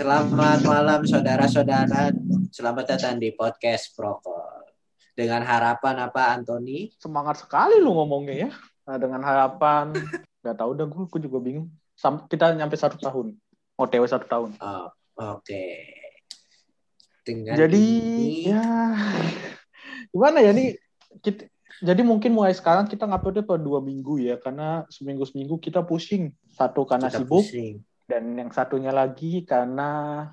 Selamat malam saudara-saudara. Selamat datang di podcast Prokol. Dengan harapan apa Antoni? Semangat sekali lu ngomongnya ya. Nah, dengan harapan, nggak tahu dah gue, gue juga bingung. Sam- kita nyampe satu tahun. OTW satu tahun. Oh, Oke. Dengan Jadi ini, ya gimana ya nih? Kita, jadi mungkin mulai sekarang kita nguploadnya per dua minggu ya, karena seminggu seminggu kita pusing. Satu karena kita sibuk, pusing. Dan yang satunya lagi karena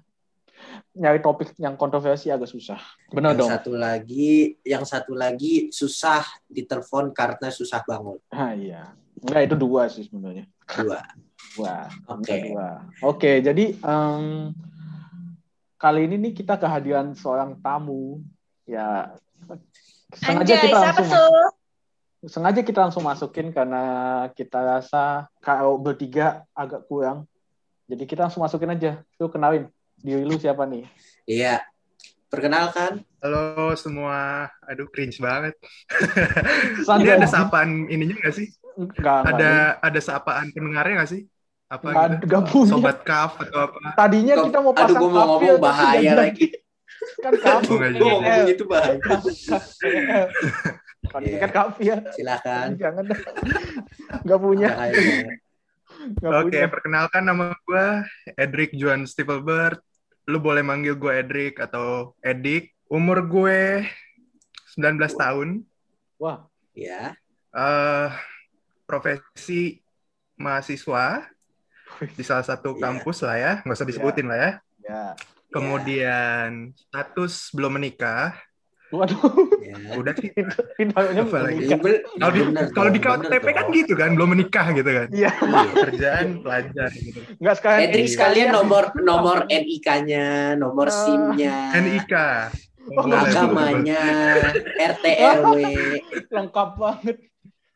nyari topik yang kontroversi agak susah. Benar Yang dong. satu lagi, yang satu lagi susah ditelepon karena susah bangun. Ah iya. Enggak itu dua sih sebenarnya. Dua. Dua. Oke. Dua. Oke, jadi em, kali ini nih kita kehadiran seorang tamu. Ya sengaja Anjay, kita siapa langsung tuh? sengaja kita langsung masukin karena kita rasa kalau bertiga agak kurang. Jadi kita langsung masukin aja. Lu kenalin diri lu siapa nih? Iya. Perkenalkan, Halo semua, aduh cringe banget. Ini ada sapaan ininya nggak sih? Enggak, enggak. Ada ada sapaan pendengarnya nggak sih? Apa Enggak, gitu? enggak punya. Sobat kaf atau apa? Tadinya Kok- kita mau aduh pasang gue mau kafe, ngomong bahaya lagi. Kan jadi. ngomong gitu bahaya. Kan ini Iya. kan kafe ya. Silakan. Jangan dah. Enggak punya. Bahaya Oke, punya. perkenalkan nama gue Edric Juan Stipelbert. Lu boleh manggil gue Edric atau Edik. Umur gue 19 tahun. Wah, Ya. Eh profesi mahasiswa di salah satu Iya. kampus lah ya, nggak usah disebutin lah ya. ya. Kemudian status belum menikah. Waduh, ya. Udah sih. Iya, Kalau di kalau di KTP kan gitu kan, belum menikah gitu kan. Iya, Kerjaan pelajar gitu. enggak sekalian. Edric Iya. sekalian nomor nomor NIK-nya, nomor Ah. SIM-nya, NIK. Oh, agamanya, RT RW. lengkap banget.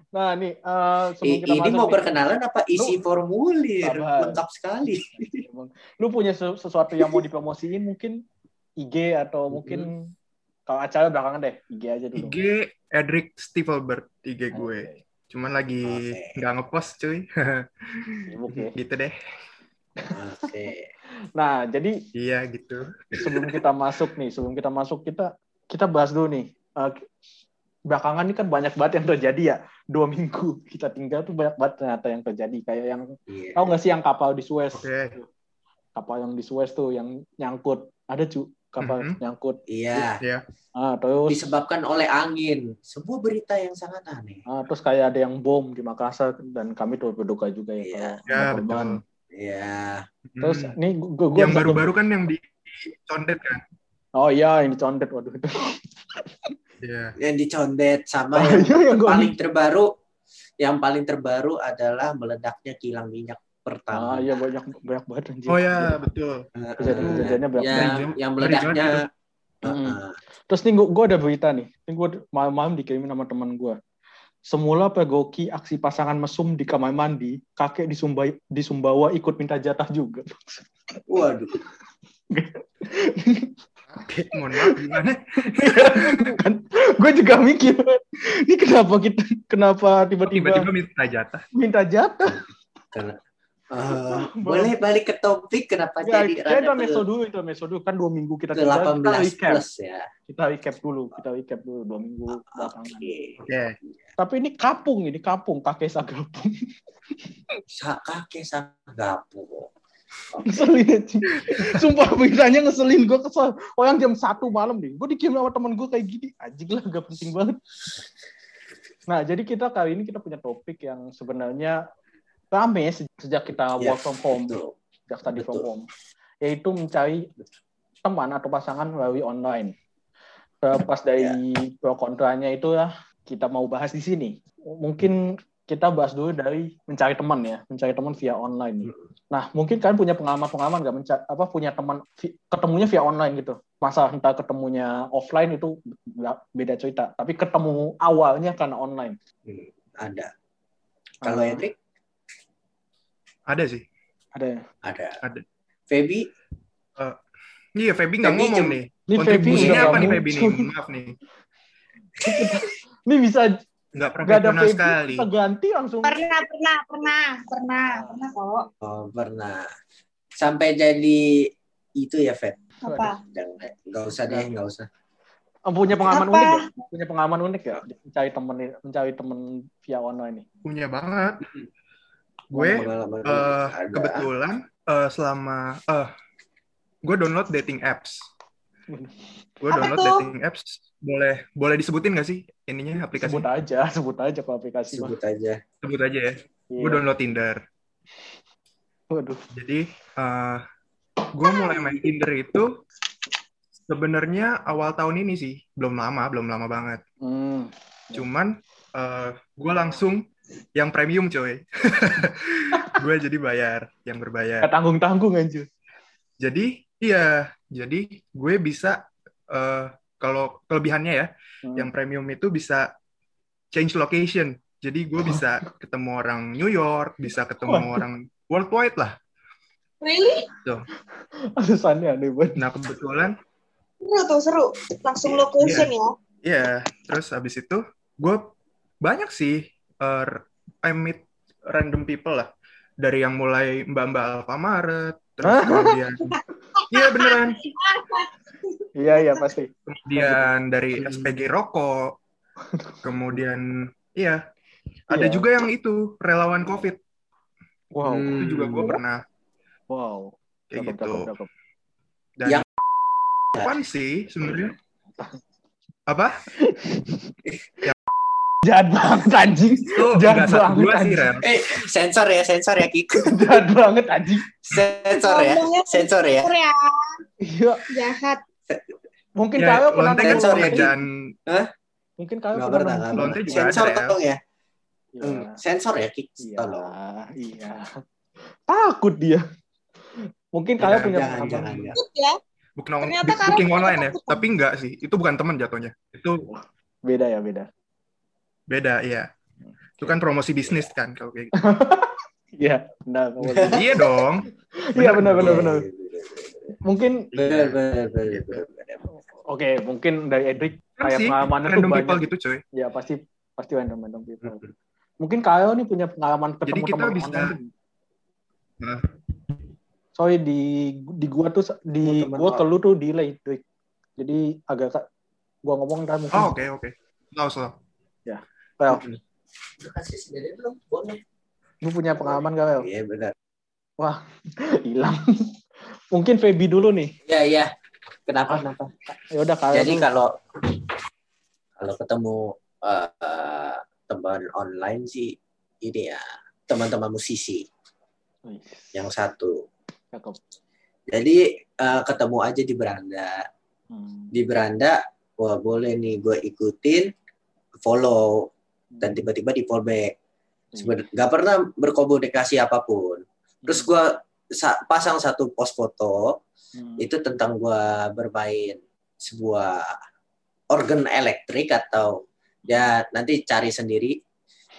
Nah, nih eh, sebelum kita ini masuk mau nih, perkenalan apa isi formulir? Sabar. Lengkap sekali. lu punya sesu- sesuatu yang mau dipromosiin mungkin IG atau mungkin kalau acara belakangan deh, IG aja dulu. IG Edric Stivelbert IG gue. Oke, Cuman lagi nggak ngepost cuy. sibuk ya. gitu deh. Oke. Nah, jadi Iya gitu. sebelum kita masuk nih, sebelum kita masuk kita kita bahas dulu nih. Eh, belakangan ini kan banyak banget yang terjadi ya. Dua minggu kita tinggal tuh banyak banget ternyata yang terjadi. Kayak yang Iya. tahu nggak sih yang kapal di Suez? Oke. Kapal yang di Suez tuh yang nyangkut. Ada cu kapal Mhm. nyangkut. Iya. Ya. Ah, terus Disebabkan oleh angin. Sebuah berita yang sangat aneh. ah, terus kayak ada yang bom di Makassar dan kami turut berduka juga ya. Iya. kalau Ya korban. Iya. Terus Hmm. nih gue gue yang baru-baru kan yang di condet kan. Oh iya ini condet waduh itu. Iya. Yang dicondet sama Oh, yang iya, yang gua- paling terbaru yang paling terbaru adalah meledaknya kilang minyak pertama. Ah iya banyak banyak banget anjir. Oh ya betul. Kejadian-kejadiannya banyak yang, banget. yang meledaknya Mm-mm. eh, Terus nih gue ada berita nih. Ini gue malam-malam dikirimin sama teman gue. Semula pergoki aksi pasangan mesum di kamar mandi, kakek di, Sumba- di Sumbawa ikut minta jatah juga. waduh. Oke, mohon maaf gimana? kan gue juga mikir, ini kenapa kita kenapa tiba-tiba Tiba-tiba minta jatah. minta jatah? Karena eh, boleh balik ke topik kenapa Ya, jadi kita rada meso ke, dulu, itu meso dulu kan dua minggu kita ke tinggal, 18 kita recap, plus ya. kita recap dulu, kita recap dulu dua minggu belakangan. Oke. Oke. Tapi ini kapung, ini kapung, kakek sagapung. Sa- Kakek sagapu. ngeselin aja. Sumpah beritanya ngeselin gue kesel. Orang jam satu malam nih, gue dikirim sama temen gue kayak gini, anjing lah gak penting banget. Nah jadi kita kali ini kita punya topik yang sebenarnya rame se- sejak kita Ya, work from home, Betul. sejak study from home, yaitu mencari teman atau pasangan melalui online. Pas dari pro kontranya itu ya kita mau bahas di sini. Mungkin kita bahas dulu dari mencari teman ya, mencari teman via online. nih. Nah, mungkin kalian punya pengalaman-pengalaman nggak mencari apa punya teman ketemunya via online gitu. Masa entah ketemunya offline itu beda cerita, tapi ketemu awalnya karena online. Hmm, ada. Kalau Ah. Hendrik Ada sih. Ada. ada. Ada. Feby Iya, Feby nggak Feby ngomong jem- nih. Ini Feby Kontribusinya udah apa nih Feby nih? Maaf nih. Ini bisa Nggak nggak ada Feby, sekali. kita ganti langsung. Pernah, pernah, pernah, pernah, pernah kok. oh, pernah sampai jadi itu ya, Fet. Apa? Nggak usah deh, nggak usah. Oh, punya pengalaman Apa? unik ya? Punya pengalaman unik ya? Mencari temen mencari temen via online nih. Punya banget. Gue eh, ada. kebetulan eh, selama eh gue download dating apps. Gue Apa download dating apps. Boleh boleh disebutin gak sih ininya aplikasi? Sebut aja, sebut aja ke aplikasi mah. sebut aja. Sebut aja ya. Iya. Gue download Tinder. Waduh. Jadi eh gue mulai main Tinder itu sebenarnya awal tahun ini sih, belum lama, belum lama banget. Hmm. Cuman gue langsung yang premium coy. gue jadi bayar, yang berbayar. Gak tanggung-tanggung anjir. Jadi iya, jadi gue bisa eh, kalau kelebihannya ya, Hmm. yang premium itu bisa change location. Jadi gue bisa ketemu orang New York, bisa ketemu Waduh. orang worldwide lah. Really? Alasannya aneh banget. Nah kebetulan Seru tuh, seru. Langsung location ya. Iya, terus habis itu gue banyak sih uh, I meet random people lah. Dari yang mulai mbak-mbak Alfamaret, terus kemudian Iya beneran. Iya, iya pasti. Kemudian dari Hmm. SPG rokok. Kemudian iya. Ada Iya. juga yang itu relawan COVID. Wow. Hmm. Itu juga gue pernah Wow. kayak Cakep, gitu. cakep, cakep. Dan Yang- fun sih sebenarnya. Apa? Jahat banget anjing. Itu nggak satu banget, sih, anjing. Ren. Eh, sensor ya, sensor ya, Kik. Jahat banget anjing. Sensor ya, sensor ya. Iya. Jahat. Mungkin Ya, kalian pernah lonte kan Sensor ya, kerjaan Mungkin kalian pernah pernah, Lonte juga Sensor ada ya. tolong ya. Iya. Hmm, Sensor ya, Kik. Iya, Tolong. iya. Takut dia. Mungkin kalian Jangan, punya Jangan, jangan, jangan. Ya. Booking, on- Ternyata karena booking online ya, tapi enggak sih. Itu bukan teman jatuhnya. Itu Beda ya, beda. Beda, iya. Itu kan promosi bisnis kan kalau kayak gitu. Iya, benar. iya dong. Iya, benar, benar, Iya, benar. iya, benar. Mungkin, Benar, benar, oke, mungkin dari Edric Kan kayak tuh random banyak. people gitu cuy. Ya, pasti pasti random random people. Mungkin kalian nih punya pengalaman Jadi ketemu kita teman bisa-. Nah. Sorry di di gua tuh di Oh, gua ke lu tuh delay, Drik. Jadi agak gua ngomong ntar mungkin. Oh, oke, oke. Slow, slow. Well, Lu kasih sendiri belum? Boleh. lu punya pengalaman gak, Well? Iya, benar. Hilang. mungkin Feby dulu nih. Iya, iya. Kenapa, kenapa? Ya udah kalian Jadi dulu. kalau kalau ketemu eh, teman online sih ini ya teman-teman musisi Wih, yang satu. cakep. Jadi eh, ketemu aja di beranda. Hmm. Di beranda, wah boleh nih gue ikutin, follow dan tiba-tiba di fallback. Seben- Gak pernah berkomunikasi apa pun. Terus gue pasang satu post foto Hmm. itu tentang gue bermain sebuah organ elektrik atau ya nanti cari sendiri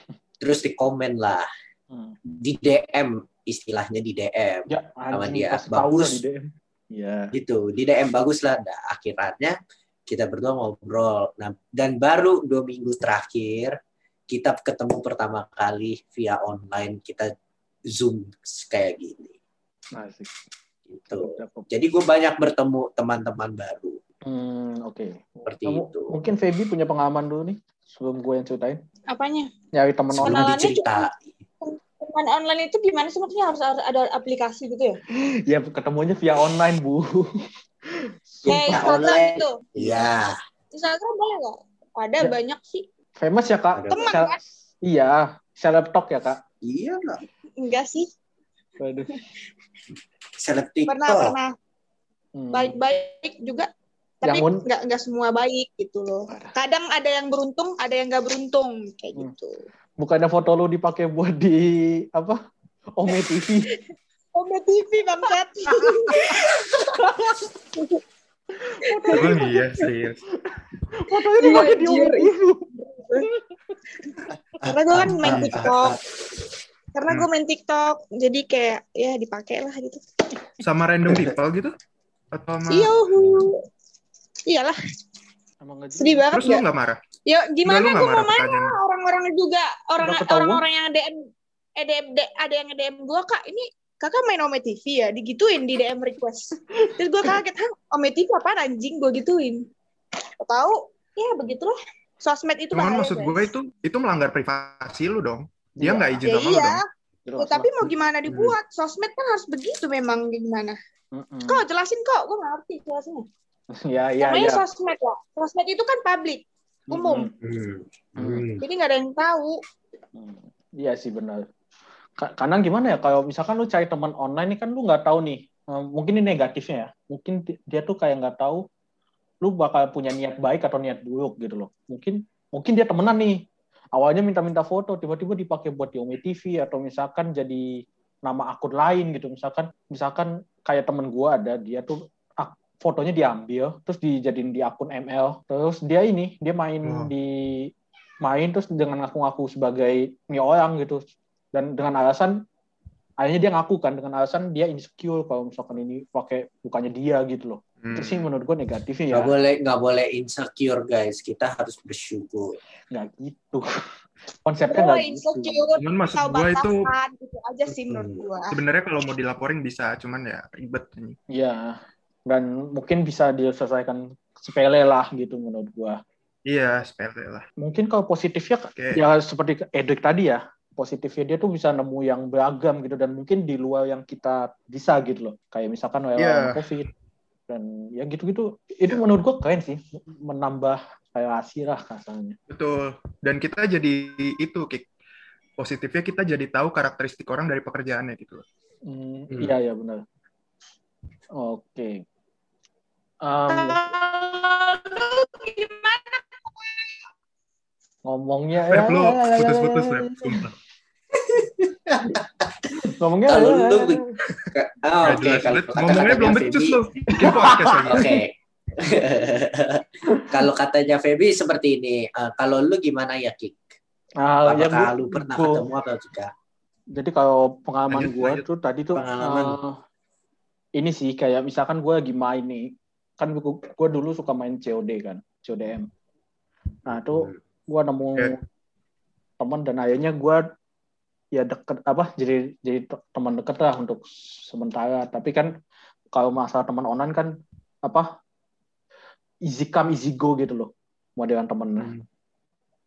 terus di komen lah Hmm. di DM istilahnya di DM Ya, Sama dia. Bagus. di DM. Iya. gitu di DM bagus lah nah, akhirnya kita berdua ngobrol nah dan baru dua minggu terakhir kita ketemu pertama kali via online kita zoom kayak gini Asik. gitu jadi gue banyak bertemu teman-teman baru Hmm, oke. seperti Kamu itu mungkin Feby punya pengalaman dulu nih sebelum gue yang ceritain. Apanya? Nyari Sebelum online. Dicerita Teman online itu gimana sih maksudnya harus ada aplikasi gitu ya? Ya ketemunya via online, Bu. Kayak Sumpah, Instagram online. gitu. iya Instagram boleh nggak? Ada Ya. banyak sih. Famous ya, Kak? Teman Sel- kan? Iya, seleb talk ya, Kak? iya lah Enggak sih. Waduh. seleb Pernah TikTok pernah Hmm. baik-baik juga. Tapi Yang un- nggak nggak semua baik gitu loh. Kadang ada yang beruntung, ada yang nggak beruntung kayak Hmm. gitu. Bukannya foto lu dipakai buat di apa? Ome TV. Ome TV bangsat. Oh iya, serius. Fotonya dipakai di Ome Anjir. TV. Karena gue kan main Ah, ah, TikTok. ah, Karena gue main TikTok, jadi kayak ya dipakai lah gitu. Sama random people gitu? Atau sama... Iya, iyalah. Sedih banget Terus lu ya. nggak marah? Ya gimana gue mau marah orang-orang juga orang orang-orang yang DM eh DM, ada yang DM gue kak ini kakak main Ome TV ya? Digituin di DM request. Terus gue kaget hah Ome TV apa anjing? Gue gituin. Tahu ya begitulah sosmed itu Cuman maksud gue itu itu melanggar privasi lu dong. Dia Iya. nggak izin ya sama lu iya dong. Jelas Ya, tapi lah. mau gimana dibuat sosmed kan harus begitu memang gimana Mm-mm. kok jelasin kok gue ngerti jelasinnya ya ya namanya ya sosmed ya sosmed itu kan publik umum. Hmm. Hmm. jadi nggak ada yang tahu Hmm, Iya sih benar. Ka- Karena gimana ya kalau misalkan lu cari teman online nih kan lu nggak tahu nih. eh, mungkin ini negatifnya ya. Mungkin dia tuh kayak nggak tahu lu bakal punya niat baik atau niat buruk gitu loh. Mungkin mungkin dia temenan nih. Awalnya minta-minta foto, tiba-tiba dipakai buat di Ome TV atau misalkan jadi nama akun lain gitu. Misalkan misalkan kayak temen gua ada dia tuh fotonya diambil terus dijadiin di akun ML. Terus dia ini dia main Wow. di main terus dengan ngaku-ngaku sebagai ini orang gitu dan dengan alasan akhirnya dia ngaku kan dengan alasan dia insecure kalau misalkan ini pakai bukannya dia gitu loh Hmm. itu sih menurut gue negatifnya ya Nggak boleh nggak boleh insecure guys. Kita harus bersyukur. nggak gitu konsepnya nggak gitu insecure Cuman maksud gue itu gitu aja sih menurut Hmm. gue sebenarnya kalau mau dilaporin bisa, cuman ya ribet ini. Iya dan mungkin bisa diselesaikan sepele lah gitu menurut gue Iya, sepele lah. mungkin kalau positifnya Oke. ya seperti Edric tadi ya positifnya dia tuh bisa nemu yang beragam gitu dan mungkin di luar yang kita bisa gitu loh kayak misalkan Iya. covid dan ya gitu-gitu itu menurut gua keren sih menambah relasi lah kasarnya Betul. Dan kita jadi itu, Kik. Positifnya kita jadi tahu karakteristik orang dari pekerjaannya gitu loh. Hmm, Hmm. iya iya benar oke Em, Kalau lu gimana ngomongnya lu ya, ya, ya, putus-putus, ya, Feb. ya. Ngomongnya Kalau ya, ya, lu ya. Oh, oke banget. Ngomongnya belum becus Feby- lu. Oke. kalau katanya Feby seperti ini, eh, kalau lu gimana ya Kik? Ah, ya, Apakah Bu- lu pernah gua- ketemu atau tidak? Jadi kalau pengalaman gue tuh tadi tuh Pengalaman. eh, ini sih kayak misalkan gue lagi main nih, kan gue dulu suka main COD kan, CODM. Nah tuh gue nemu Oke. teman dan akhirnya gue ya deket apa jadi jadi te- teman deket lah untuk sementara. Tapi kan kalau masalah teman online kan apa easy come easy go gitu loh modelan temennya. Hmm.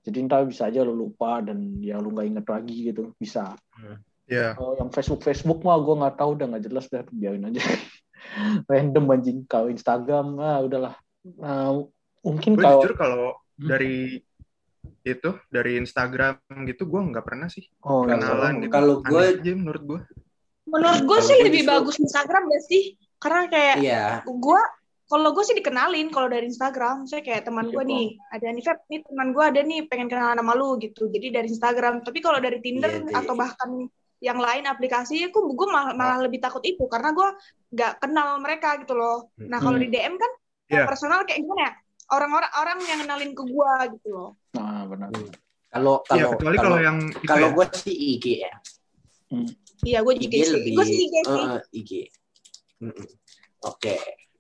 Jadi ntar bisa aja lu lupa dan ya lu nggak inget lagi gitu bisa. Iya. Oh, yang Facebook Facebook mah gue nggak tahu udah nggak jelas dah biarin aja. Random anjing kalau Instagram ah udahlah. Nah, mungkin Gue kalau jujur kalau Hmm. dari itu dari Instagram gitu gue nggak pernah sih oh, nggak kenalan gitu. Kalau gue- aja menurut gue. menurut gue sih lebih justru- bagus Instagram gak sih karena kayak Iya. gue kalau gue sih dikenalin kalau dari Instagram saya kayak teman Iya, gue nih ada nih Feb nih teman gue ada nih pengen kenalan sama lu gitu jadi dari Instagram tapi kalau dari Tinder Iya, deh. atau bahkan yang lain aplikasi aku gue malah, malah lebih takut itu karena gue nggak kenal mereka gitu loh nah kalau Hmm. di DM kan Iya. personal kayak gimana ya orang-orang orang yang kenalin ke gue gitu loh Nah, benar. Kalau Iya, kalau kecuali kalau yang itu kalau ya. gue sih IG ya. iya gue IG juga sih lebih gue sih IG sih Eh, IG. Mm-mm. Oke.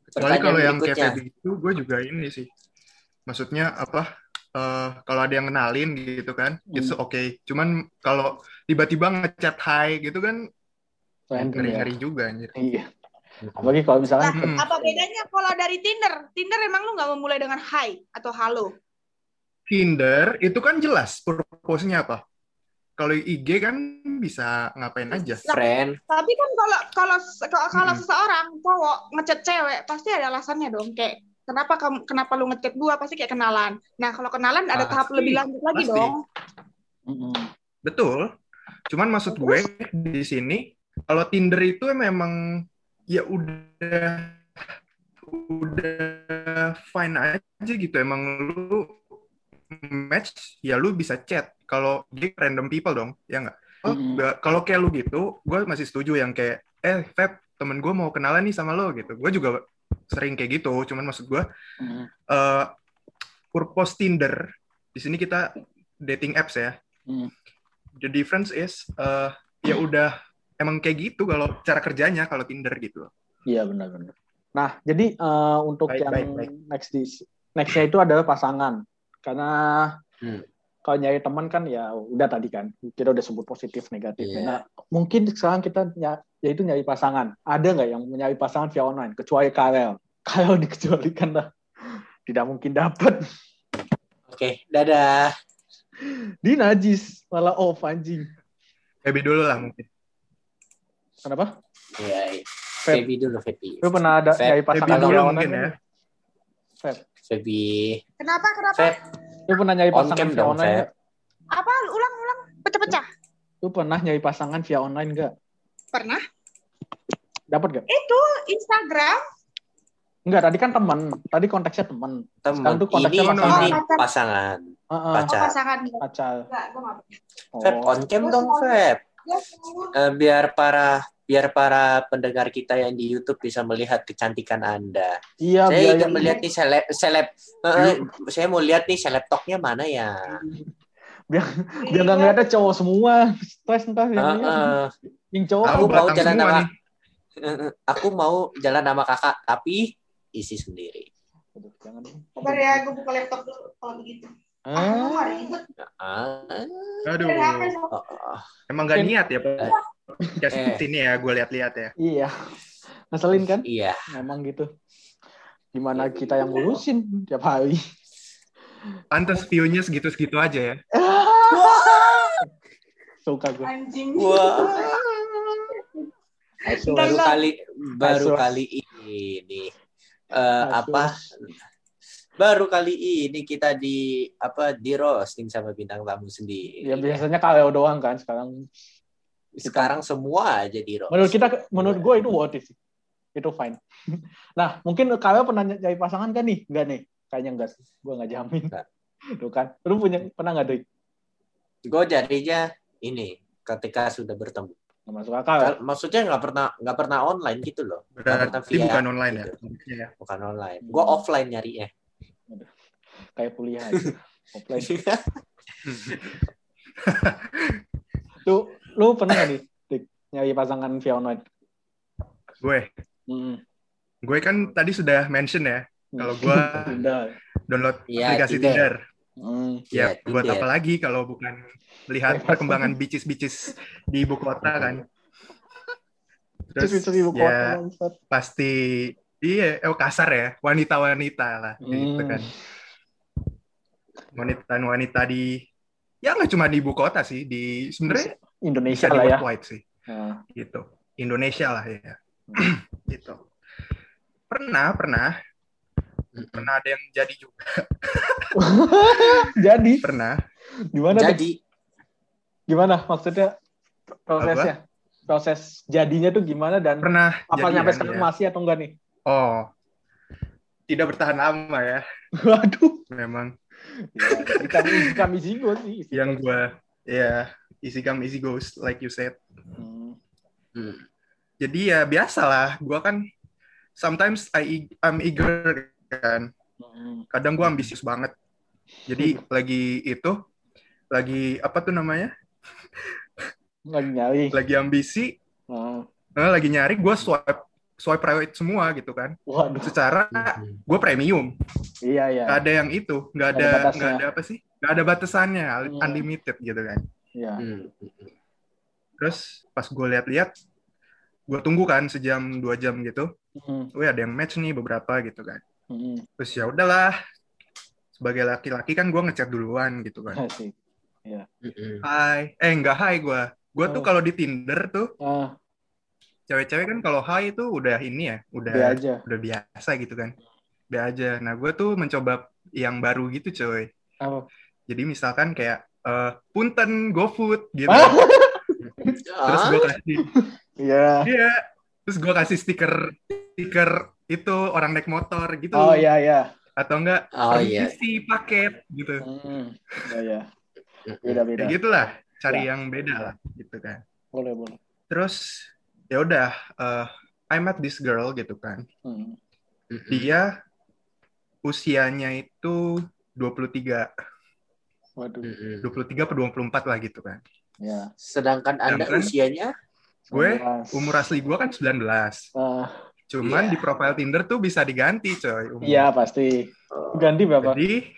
Kecuali kalau yang kayak itu gue juga ini sih. Maksudnya apa? eh kalau ada yang kenalin gitu kan, Hmm. okay. Cuman kalau tiba-tiba ngechat hi gitu kan Random ya. ngeri-ngeri juga anjir. Iya. Apalagi kalau misalkan Nah, Hmm. apa bedanya kalau dari Tinder? Tinder emang lu nggak memulai dengan hi atau halo? Tinder itu kan jelas purpose-nya apa. Kalau IG kan bisa ngapain aja. friend. Tapi kan kalau kalau kalau, kalau Mm-mm. seseorang cowok ngechat cewek pasti ada alasannya dong kayak kenapa kamu kenapa lu ngechat gua pasti kayak kenalan. Nah, kalau kenalan ada tahap Pasti, lebih lanjut lagi pasti. dong. Betul. Cuman maksud gue di sini kalau Tinder itu memang ya udah udah fine aja gitu. Emang lu match ya lu bisa chat. Kalau dia random people dong, ya nggak? Oh, nggak. kalau kayak lu gitu, gue masih setuju yang kayak eh Feb temen gue mau kenalan nih sama lo gitu. Gue juga sering kayak gitu. Cuman maksud gue Mm-mm. eh purpose Tinder di sini kita dating apps ya. Hmm. The difference is eh ya udah emang kayak gitu kalau cara kerjanya kalau Tinder gitu. Iya benar-benar. Nah, jadi eh, untuk Baik, yang baik, baik. next di nextnya itu adalah pasangan. Karena Hmm. kalau nyari teman kan ya udah tadi kan kita udah sebut positif negatif. Iya. Nah, mungkin sekarang kita ny- yaitu nyari pasangan. Ada nggak yang mencari pasangan via online kecuali Karel? Karel dikecualikan lah. Tidak mungkin dapat. Oke, dadah. Di najis malah off anjing. Baby dulu lah mungkin. Kenapa? Iya, Feb. Feby dulu, Feby. Lu pernah ada Feb. nyari Baby pasangan dulu via mungkin online? ya. Feb. Feby. Kenapa? Kenapa? Feb. Lu pernah nyari pasangan via dong, online Feb. Apa? Ulang-ulang. Pecah-pecah. Lu pernah nyari pasangan via online nggak? Pernah? Dapat nggak? Itu Instagram. Enggak, tadi kan teman. Tadi konteksnya teman. Teman. Sekarang tuh Ini, konteksnya pasangan. ini Oh, pasangan. Heeh, Oh, Pacar. pasangan. pacar. Enggak, gue nggak pernah. Feb, Oh. on cam dong, Feb. Eh, biar para biar para pendengar kita yang di YouTube bisa melihat kecantikan Anda. Iya, saya ingin yang- melihat nih seleb seleb eh, saya mau lihat nih seleb toknya mana ya. biar biar nggak ngeliatnya cowok semua. Stres ntar yang, Eh, lihat. eh, yang cowok Aku Tahu mau jalan sama- nih. aku mau jalan sama kakak tapi isi sendiri. Aduh, jangan. Sabar ya, gue buka laptop dulu kalau begitu. Ah, Ah, Aduh, HP sama oh, oh. emang gak niat ya Pak? Ya Eh. sini ya, gue lihat-lihat ya. iya. Ngeselin kan? Iya. Memang gitu. Gimana kita yang ngurusin tiap hari? Pantes view-nya segitu-segitu aja ya. Suka gue. anjing. Wah. Baru kali baru kali ini eh, Asus. apa baru kali ini kita di apa di roasting sama bintang tamu sendiri. Ya biasanya kalau doang kan sekarang. Sekarang semua aja di roast. Menurut kita, menurut gue itu worth it sih. Itu fine. Nah, mungkin kalau pernah cari pasangan kan nih? Enggak nih. Kayaknya enggak sih. Gue nggak jamin. Enggak. Tuh kan. Lu punya pernah nggak, Doi? gue jadinya ini ketika sudah bertemu. Masuk akal. Maksudnya nggak pernah nggak pernah online gitu loh. Berarti bukan online ya. gitu. ya. Bukan online. Gue offline nyarinya. Kayak kuliah aja. Offline. Lu, lu pernah nggak nih, Dik, nyari pasangan via online? Gue, Hmm. gue kan tadi sudah mention ya, kalau gue Udah. download Iya, aplikasi Tinder. Tinder. Hmm. Ya, Iya, buat Tinder. apa lagi kalau bukan melihat Bebas. perkembangan bicis-bicis di ibu kota kan. Terus Terus ibu ya kota, bangsat. pasti iya, eh, kasar ya, wanita-wanita lah gitu Hmm. kan. Wanita-wanita di ya nggak cuma di ibu kota sih, di sebenarnya Indonesia bisa di lah ya. sih, Nah. gitu. Indonesia lah ya, Hmm. gitu. Pernah, pernah, pernah ada yang jadi juga, Jadi, pernah. gimana tuh? Jadi Gimana maksudnya prosesnya? Proses jadinya tuh gimana dan Pernah apa nyampe sekarang ya. masih atau enggak nih? Oh, tidak bertahan lama ya, Waduh. memang. Ya, kami kami sih gue sih. Yang gue, ya easy come easy goes, like you said. Hmm. hmm, Jadi ya biasalah, gue kan sometimes I I'm eager kan. Hmm. Kadang gue ambisius banget. Jadi lagi itu, lagi apa tuh namanya? Lagi nyari. Lagi ambisi, Hmm. eh, lagi nyari, gue swipe swipe private semua gitu kan. Waduh. Secara hmm. gue premium, Iya iya. nggak ada yang itu, nggak Nggak ada ada nggak ada apa sih? Nggak ada batasannya, Hmm. unlimited gitu kan. Iya. Hmm. Terus pas gue lihat-lihat, gue tunggu kan sejam dua jam gitu. Hmm. Wih ada yang match nih beberapa gitu kan. Hmm. Terus ya udahlah. Sebagai laki-laki kan gue ngechat duluan gitu kan. Asik. Hmm. Hai, eh enggak hai gue. Gue tuh Oh. kalau di Tinder tuh Ah, cewek-cewek kan kalau hai itu udah ini ya, udah aja. udah biasa gitu kan. Be aja. Nah gue tuh mencoba yang baru gitu coy. Apa? Jadi misalkan kayak eh, punten GoFood gitu. Ah? Terus gue kasih Iya. Iya. Terus gue kasih stiker stiker itu orang naik motor gitu. Oh iya iya. Atau enggak Oh, iya. permisi paket gitu. Hmm. Iya iya. Hmm. Beda beda. Kayak gitulah, cari Ya. yang beda lah gitu kan. Boleh boleh. Terus ya udah eh, I met this girl gitu kan. Hmm. Hmm. Dia usianya itu 23, Waduh. Hmm. 23 atau 24 lah gitu kan. Ya. Sedangkan Anda Sedangkan- usianya Gue 19. umur asli gue kan 19. Ah, Cuman Iya. di profile Tinder tuh bisa diganti coy. umur. iya pasti. oh, Ganti berapa? Jadi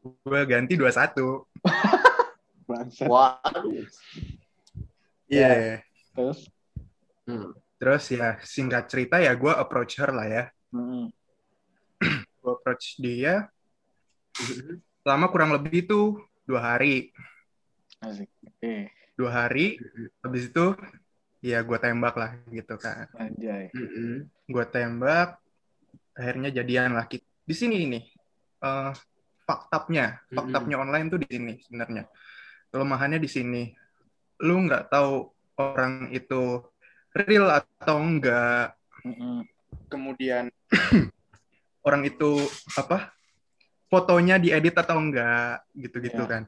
gue ganti 21. Bangsat. waduh. Iya. Terus? Hmm. Terus ya singkat cerita ya gue approach her lah ya. Mm-mm. Gue approach dia Mhm. selama kurang lebih itu dua hari. Asik. Oke. Dua hari, habis itu ya gue tembak lah gitu kan. Anjay. Mhm. Gue tembak, akhirnya jadian lah. Di sini ini, eh faktapnya, faktapnya online tuh di sini sebenarnya. Kelemahannya di sini. Lu nggak tahu orang itu real atau enggak. Kemudian orang itu apa? Fotonya diedit atau enggak gitu-gitu Ya. kan.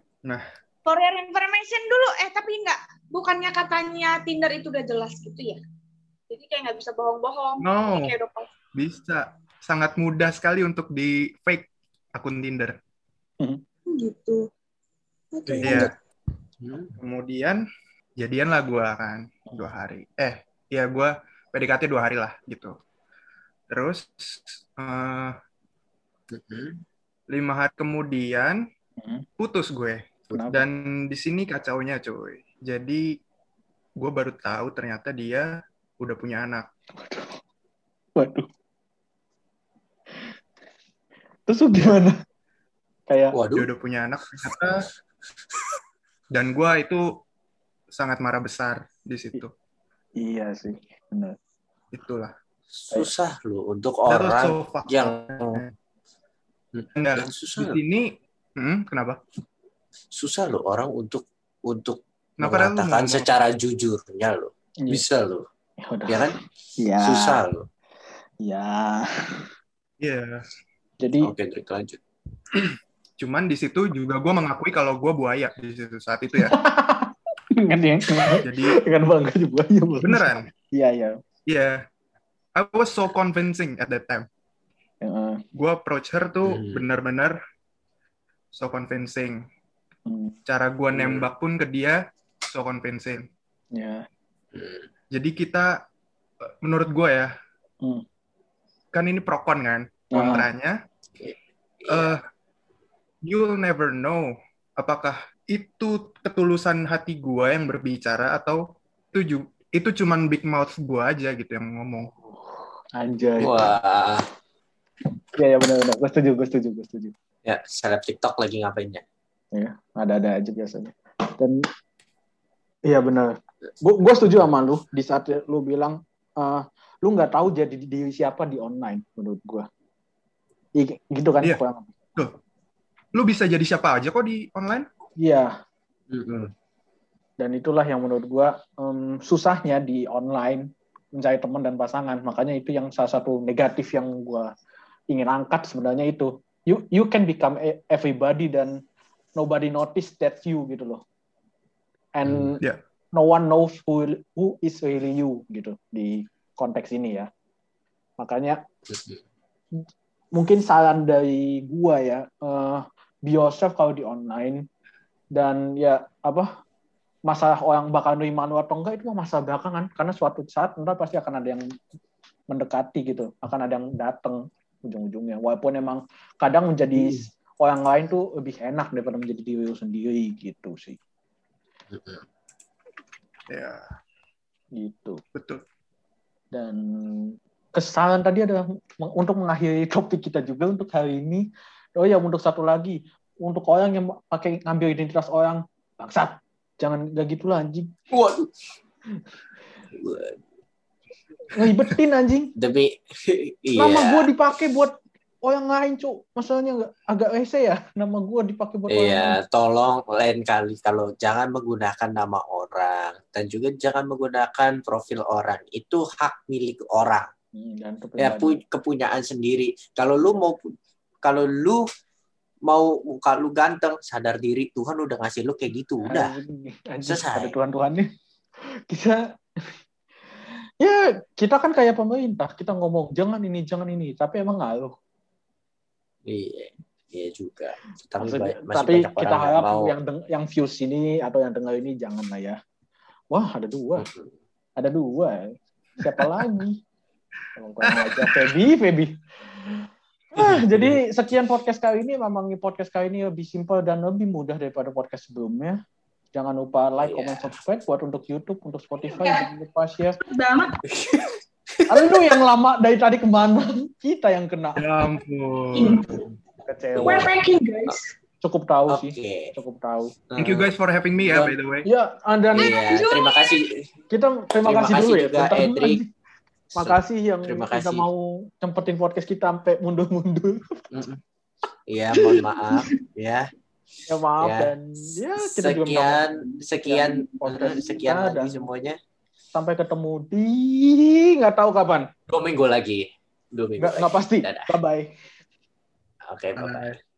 For your information dulu, eh tapi enggak. Bukannya katanya Tinder itu udah jelas gitu ya? Jadi kayak nggak bisa bohong-bohong. No. Kayak udah. Bisa. Sangat mudah sekali untuk di fake akun Tinder. gitu. Oke, Iya. lanjut. Hmm. Kemudian jadian lah gue kan dua hari. Eh, ya gue PDKT dua hari lah gitu. Terus Mhm. lima hari kemudian Mhm. putus gue. Kenapa? Dan di sini kacaunya cuy. Jadi gue baru tahu ternyata dia udah punya anak. Waduh. Terus gimana? Kayak Dia Waduh. udah punya anak ternyata. Dan gue itu sangat marah besar di situ. iya sih, benar. Itulah. Susah loh untuk orang so yang. Enggak, yang di susah loh. sini hmm, kenapa? susah loh orang untuk untuk Kenapa mengatakan ngomong? secara jujurnya loh. Iya. Bisa loh. Ya. Ya kan? Iya. Susah loh. Iya. Iya. Jadi Oke, Drik, lanjut. Cuman di situ juga gue mengakui kalau gue buaya di situ saat itu ya. kan yang Jadi kan bangga juga ya beneran. Iya, iya. Iya. I was so convincing at that time. Heeh. Gue approach her tuh Hmm. bener-bener so convincing. Hmm, Cara gue Hmm. nembak pun ke dia so convincing. ya. Hmm. Jadi kita, menurut gue ya, Hmm. kan ini pro con kan, kontranya. Iya. eh you'll never know apakah itu ketulusan hati gua yang berbicara atau itu itu cuman big mouth gua aja gitu yang ngomong. Anjay. Wah, Iya, ya benar benar. Gue setuju, gue setuju, gue setuju. ya seleb TikTok lagi ngapainnya? Ya, ada-ada aja biasanya. Dan iya benar. Gue gue setuju sama lu di saat lu bilang eh, lu nggak tahu jadi diri siapa di online menurut gue. Iya, gitu kan Iya. kurang. Lu bisa jadi siapa aja kok di online? Iya, Mm-mm. dan itulah yang menurut gua em, susahnya di online mencari teman dan pasangan. Makanya itu yang salah satu negatif yang gua ingin angkat sebenarnya itu. You you can become e- everybody dan nobody notice that you gitu loh. And Hmm, ya. no one knows who who is really you gitu di konteks ini ya. Makanya mungkin saran dari gua ya eh, be yourself kalau di online dan ya apa masalah orang bakal nerima lu atau enggak itu mah masalah belakangan. Karena suatu saat ntar pasti akan ada yang mendekati gitu. Akan ada yang datang ujung-ujungnya. Walaupun emang kadang menjadi orang lain tuh lebih enak daripada menjadi diri lu sendiri gitu sih. Ya, gitu. Betul. dan kesalahan tadi adalah untuk mengakhiri topik kita juga untuk hari ini. Oh ya, untuk satu lagi, untuk orang yang pakai ngambil identitas orang, bangsat, jangan gak gitu lah anjing. Waduh. Ngeribetin anjing. Demi iya. Nama gue dipakai buat orang lain, cuk. Masalahnya agak rese ya, nama gue dipakai buat orang lain. Iya, tolong lain kali kalau jangan menggunakan nama orang dan juga jangan menggunakan profil orang. Itu hak milik orang. Hmm, dan itu Ya kepunyaan sendiri. Kalau lu mau kalau lu mau muka lu ganteng, sadar diri Tuhan udah ngasih lu kayak gitu, udah. Anjing, Selesai. ada Tuhan-Tuhannya. Kita ya kita kan kayak pemerintah, kita ngomong jangan ini, jangan ini, tapi emang ngaruh. Iya, iya juga. Tapi, Maksudnya- ba- masih tapi banyak kita harap mau. yang deng- yang views ini atau yang dengar ini jangan lah ya. Wah ada dua, ada dua. Siapa lagi? Emang kurang aja Feby, Feby. Ah, jadi sekian podcast kali ini. Memang podcast kali ini lebih simpel dan lebih mudah daripada podcast sebelumnya. Jangan lupa like, Iya. comment, subscribe buat untuk YouTube, untuk Spotify, jangan lupa share. banget. Lu yang lama dari tadi ke mana? Kita yang kena. Ya ampun. Kecewa. We're pranking guys. Cukup tahu Oke. sih, cukup tahu. Thank you guys for having me ya, by the way. Ya, dan Iya, terima kasih. kita terima, Terima kasih kasih dulu ya. juga, dulu, Edric. Makasih yang Terima kita kasih. mau cempetin podcast kita sampai mundur-mundur. Iya, mohon maaf ya. Ya maaf Ya. dan ya kita juga minta Sekian sekian podcast sekian kita lagi dan- semuanya. sampai ketemu di nggak tahu kapan. Dua minggu lagi. Dua minggu. Nggak pasti. Dadah. Bye bye. Oke, bye. Bye.